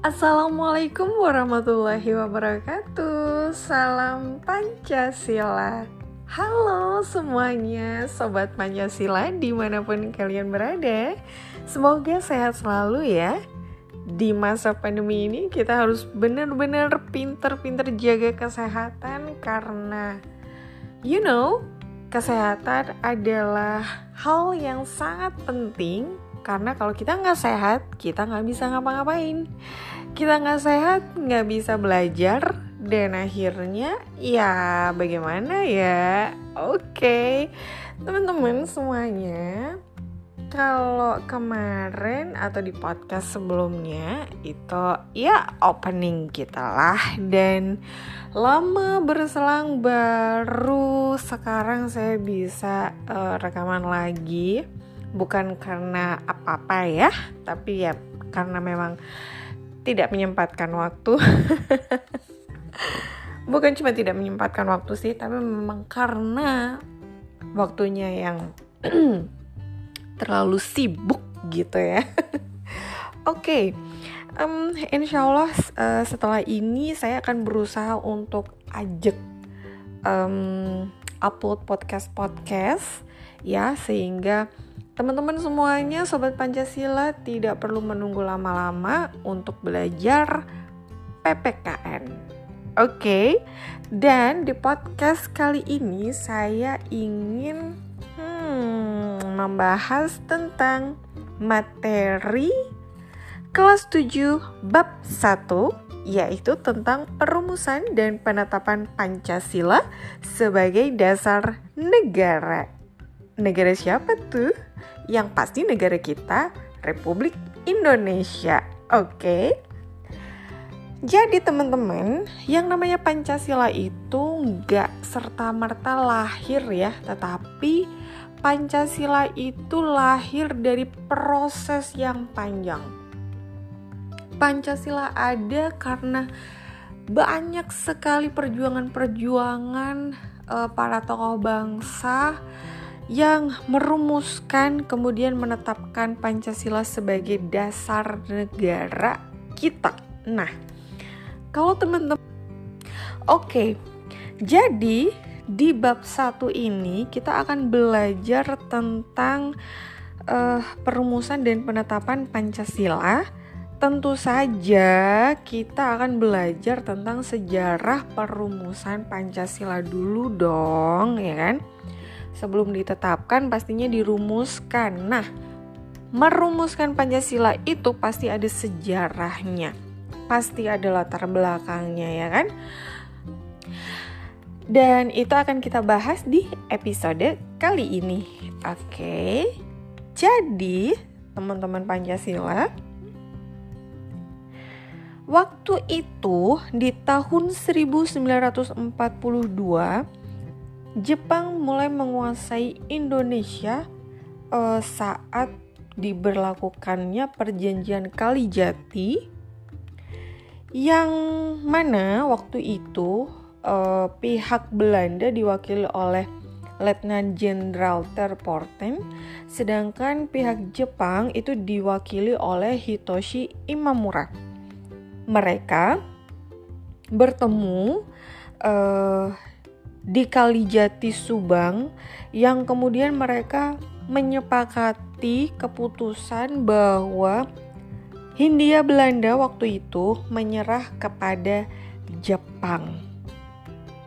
Assalamualaikum warahmatullahi wabarakatuh. Salam Pancasila. Halo semuanya Sobat Pancasila di mana pun kalian berada. Semoga sehat selalu ya. Di masa pandemi ini kita harus benar-benar pinter-pinter jaga kesehatan Karena you know Kesehatan adalah hal yang sangat penting karena kalau kita nggak sehat, kita nggak bisa ngapa-ngapain. Kita nggak sehat, nggak bisa belajar, dan akhirnya ya bagaimana ya? Oke, okay. teman-teman semuanya, kalau kemarin atau di podcast sebelumnya itu ya opening kita lah dan lama berselang baru sekarang saya bisa uh, rekaman lagi bukan karena apa-apa ya, tapi ya karena memang tidak menyempatkan waktu. bukan cuma tidak menyempatkan waktu sih, tapi memang karena waktunya yang terlalu sibuk gitu ya. Oke, okay. um, insya Allah uh, setelah ini saya akan berusaha untuk ajak um, upload podcast podcast ya sehingga Teman-teman semuanya, Sobat Pancasila tidak perlu menunggu lama-lama untuk belajar PPKN. Oke, okay? dan di podcast kali ini saya ingin hmm, membahas tentang materi kelas 7 bab 1 yaitu tentang perumusan dan penetapan Pancasila sebagai dasar negara. Negara siapa tuh? Yang pasti negara kita Republik Indonesia. Oke. Okay? Jadi teman-teman, yang namanya Pancasila itu nggak serta-merta lahir ya, tetapi Pancasila itu lahir dari proses yang panjang. Pancasila ada karena banyak sekali perjuangan-perjuangan uh, para tokoh bangsa yang merumuskan kemudian menetapkan Pancasila sebagai dasar negara kita. Nah, kalau teman-teman Oke. Jadi di bab satu ini kita akan belajar tentang uh, perumusan dan penetapan Pancasila. Tentu saja kita akan belajar tentang sejarah perumusan Pancasila dulu dong, ya kan? Sebelum ditetapkan pastinya dirumuskan. Nah, merumuskan Pancasila itu pasti ada sejarahnya. Pasti ada latar belakangnya ya kan? Dan itu akan kita bahas di episode kali ini. Oke. Jadi, teman-teman Pancasila, waktu itu di tahun 1942 Jepang mulai menguasai Indonesia uh, saat diberlakukannya perjanjian Kalijati yang mana waktu itu uh, pihak Belanda diwakili oleh Letnan Jenderal Terporten sedangkan pihak Jepang itu diwakili oleh Hitoshi Imamura. Mereka bertemu uh, di Kalijati Subang yang kemudian mereka menyepakati keputusan bahwa Hindia Belanda waktu itu menyerah kepada Jepang.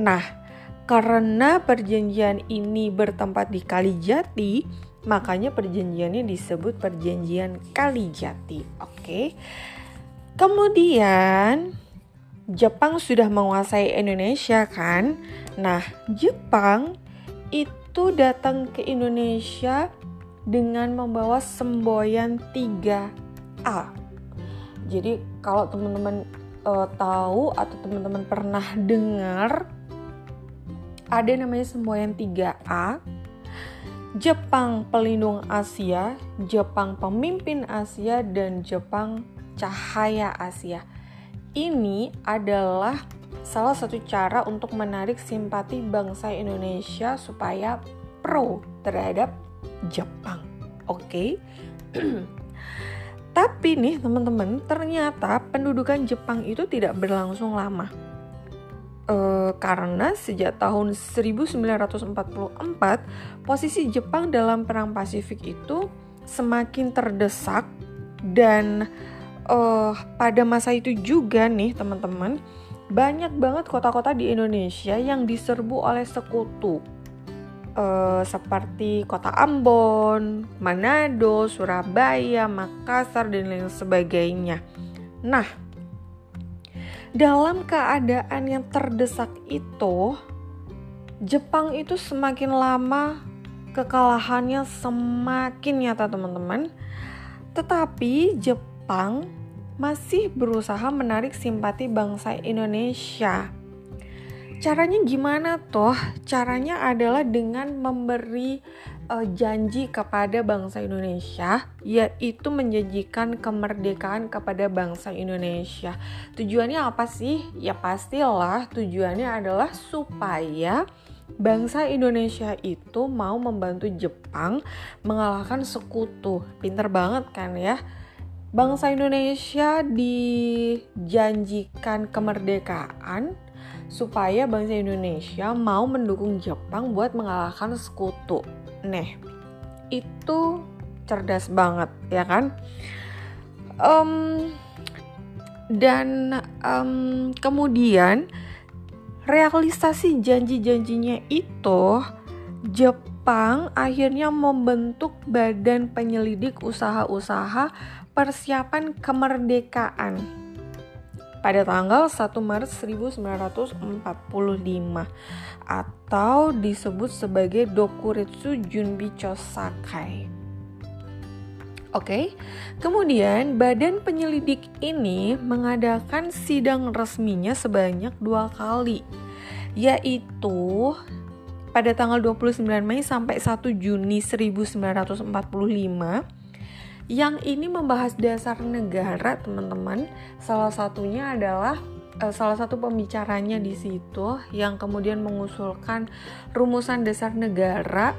Nah, karena perjanjian ini bertempat di Kalijati, makanya perjanjiannya disebut perjanjian Kalijati. Oke. Kemudian Jepang sudah menguasai Indonesia kan? Nah, Jepang itu datang ke Indonesia dengan membawa semboyan 3A. Jadi kalau teman-teman uh, tahu atau teman-teman pernah dengar ada namanya semboyan 3A. Jepang pelindung Asia, Jepang pemimpin Asia dan Jepang cahaya Asia ini adalah salah satu cara untuk menarik simpati bangsa Indonesia supaya pro terhadap Jepang. Oke. Okay? Tapi nih teman-teman, ternyata pendudukan Jepang itu tidak berlangsung lama. E, karena sejak tahun 1944, posisi Jepang dalam Perang Pasifik itu semakin terdesak dan uh, pada masa itu juga nih teman-teman banyak banget kota-kota di Indonesia yang diserbu oleh sekutu uh, seperti kota Ambon, Manado, Surabaya, Makassar dan lain sebagainya. Nah, dalam keadaan yang terdesak itu, Jepang itu semakin lama kekalahannya semakin nyata teman-teman. Tetapi Jepang masih berusaha menarik simpati bangsa Indonesia. Caranya gimana toh? Caranya adalah dengan memberi uh, janji kepada bangsa Indonesia, yaitu menjanjikan kemerdekaan kepada bangsa Indonesia. Tujuannya apa sih? Ya pastilah tujuannya adalah supaya bangsa Indonesia itu mau membantu Jepang mengalahkan sekutu. Pinter banget kan ya? Bangsa Indonesia dijanjikan kemerdekaan supaya bangsa Indonesia mau mendukung Jepang buat mengalahkan sekutu. Nih, itu cerdas banget ya kan? Um, dan um, kemudian realisasi janji-janjinya itu Jepang akhirnya membentuk badan penyelidik usaha-usaha persiapan kemerdekaan pada tanggal 1 Maret 1945 atau disebut sebagai Dokuritsu Junbicho Sakai. Oke, kemudian badan penyelidik ini mengadakan sidang resminya sebanyak dua kali, yaitu pada tanggal 29 Mei sampai 1 Juni 1945 yang ini membahas dasar negara teman-teman salah satunya adalah uh, salah satu pembicaranya di situ yang kemudian mengusulkan rumusan dasar negara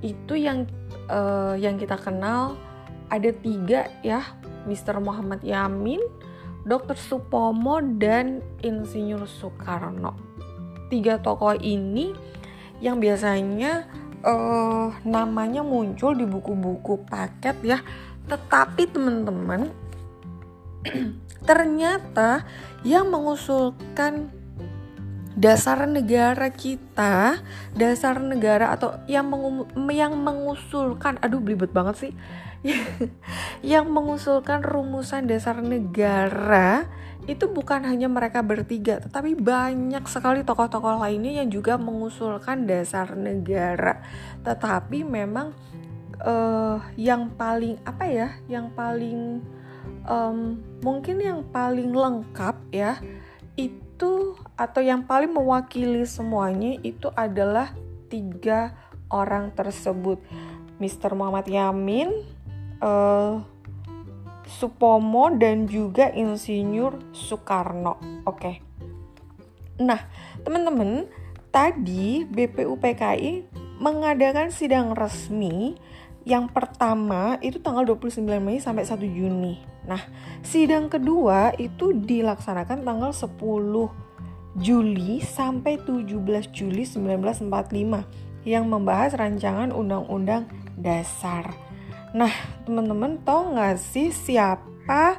itu yang uh, yang kita kenal ada tiga ya Mr. Muhammad Yamin, Dr. Supomo dan Insinyur Soekarno. Tiga tokoh ini yang biasanya uh, namanya muncul di buku-buku paket ya tetapi teman-teman ternyata yang mengusulkan dasar negara kita, dasar negara atau yang mengum, yang mengusulkan, aduh belibet banget sih. yang mengusulkan rumusan dasar negara itu bukan hanya mereka bertiga, tetapi banyak sekali tokoh-tokoh lainnya yang juga mengusulkan dasar negara. Tetapi memang uh, yang paling apa ya yang paling um, mungkin yang paling lengkap ya itu atau yang paling mewakili semuanya itu adalah tiga orang tersebut Mr. Muhammad Yamin uh, Supomo dan juga Insinyur Soekarno oke okay. nah teman-teman tadi BPUPKI mengadakan sidang resmi yang pertama itu tanggal 29 Mei sampai 1 Juni. Nah, sidang kedua itu dilaksanakan tanggal 10 Juli sampai 17 Juli 1945 yang membahas rancangan undang-undang dasar. Nah, teman-teman tahu nggak sih siapa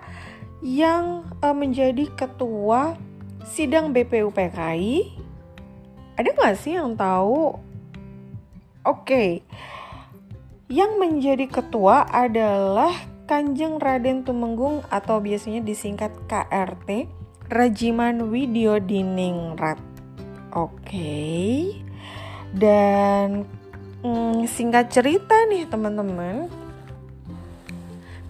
yang uh, menjadi ketua sidang BPUPKI? Ada nggak sih yang tahu? Oke, okay. Yang menjadi ketua adalah Kanjeng Raden Tumenggung atau biasanya disingkat KRT Rajiman Widyo Diningrat. Oke. Dan hmm, singkat cerita nih teman-teman.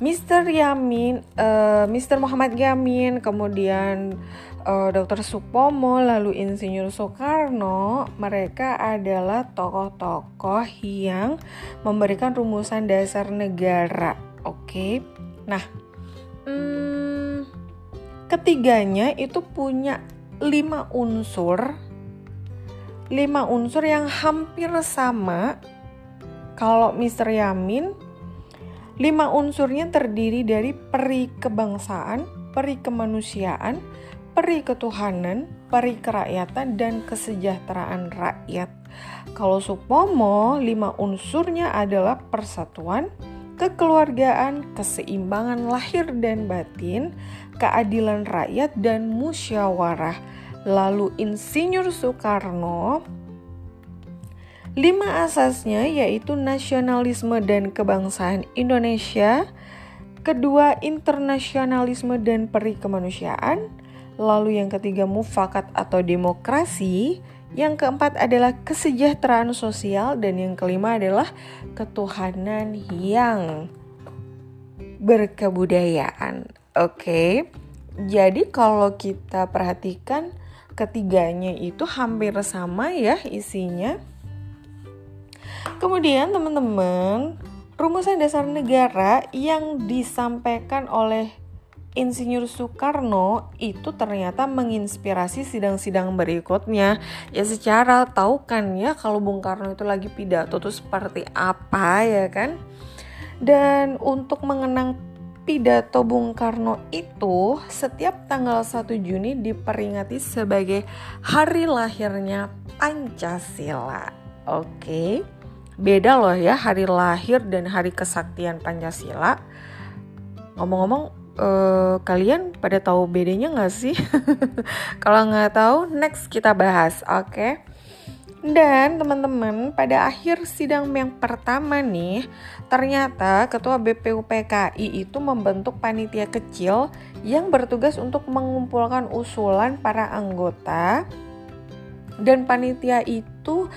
Mr. Yamin, uh, eh, Mr. Muhammad Yamin, kemudian uh, eh, Dr. Supomo, lalu Insinyur Soekarno, mereka adalah tokoh-tokoh yang memberikan rumusan dasar negara. Oke, okay? nah, hmm, ketiganya itu punya lima unsur, lima unsur yang hampir sama. Kalau Mr. Yamin Lima unsurnya terdiri dari peri kebangsaan, peri kemanusiaan, peri ketuhanan, peri kerakyatan, dan kesejahteraan rakyat. Kalau Supomo, lima unsurnya adalah persatuan, kekeluargaan, keseimbangan lahir dan batin, keadilan rakyat, dan musyawarah. Lalu Insinyur Soekarno, lima asasnya yaitu nasionalisme dan kebangsaan Indonesia, kedua internasionalisme dan peri kemanusiaan, lalu yang ketiga mufakat atau demokrasi, yang keempat adalah kesejahteraan sosial dan yang kelima adalah ketuhanan yang berkebudayaan. Oke. Jadi kalau kita perhatikan ketiganya itu hampir sama ya isinya. Kemudian teman-teman, rumusan dasar negara yang disampaikan oleh Insinyur Soekarno itu ternyata menginspirasi sidang-sidang berikutnya. Ya secara tahu kan ya kalau Bung Karno itu lagi pidato itu seperti apa ya kan. Dan untuk mengenang pidato Bung Karno itu setiap tanggal 1 Juni diperingati sebagai hari lahirnya Pancasila. Oke. Beda loh ya hari lahir dan hari kesaktian Pancasila. Ngomong-ngomong uh, kalian pada tahu bedanya nggak sih? Kalau nggak tahu, next kita bahas, oke? Okay? Dan teman-teman, pada akhir sidang yang pertama nih, ternyata Ketua BPUPKI itu membentuk panitia kecil yang bertugas untuk mengumpulkan usulan para anggota dan panitia itu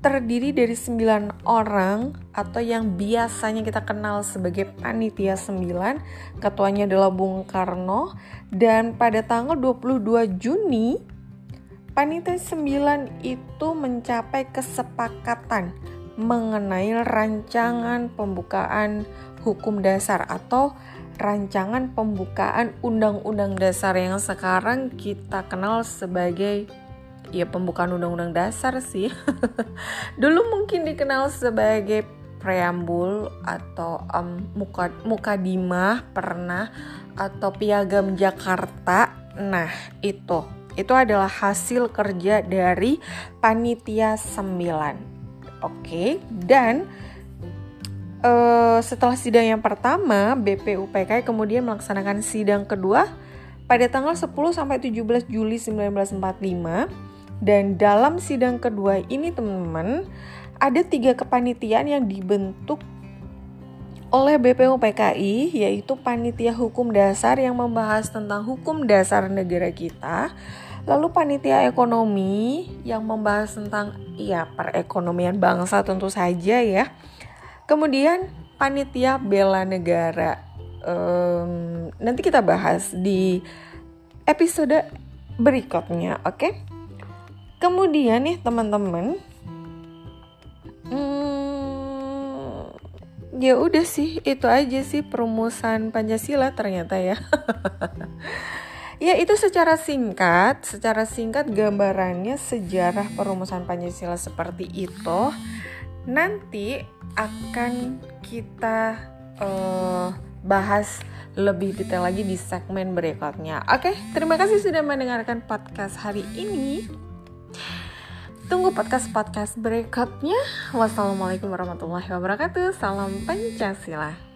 terdiri dari 9 orang atau yang biasanya kita kenal sebagai panitia 9 ketuanya adalah Bung Karno dan pada tanggal 22 Juni panitia 9 itu mencapai kesepakatan mengenai rancangan pembukaan hukum dasar atau rancangan pembukaan undang-undang dasar yang sekarang kita kenal sebagai ya pembukaan undang-undang dasar sih. Dulu mungkin dikenal sebagai preambul atau um, muka mukadimah pernah atau piagam Jakarta. Nah, itu itu adalah hasil kerja dari panitia 9. Oke, dan uh, setelah sidang yang pertama, BPUPK kemudian melaksanakan sidang kedua pada tanggal 10 sampai 17 Juli 1945 dan dalam sidang kedua ini teman-teman ada tiga kepanitiaan yang dibentuk oleh BPU PKI yaitu panitia hukum dasar yang membahas tentang hukum dasar negara kita lalu panitia ekonomi yang membahas tentang ya perekonomian bangsa tentu saja ya kemudian panitia bela negara um, nanti kita bahas di episode berikutnya oke okay? Kemudian nih teman-teman, hmm, ya udah sih itu aja sih perumusan Pancasila ternyata ya. ya itu secara singkat, secara singkat gambarannya sejarah perumusan Pancasila seperti itu. Nanti akan kita uh, bahas lebih detail lagi di segmen berikutnya. Oke, terima kasih sudah mendengarkan podcast hari ini. Tunggu podcast-podcast berikutnya. Wassalamualaikum warahmatullahi wabarakatuh. Salam Pancasila.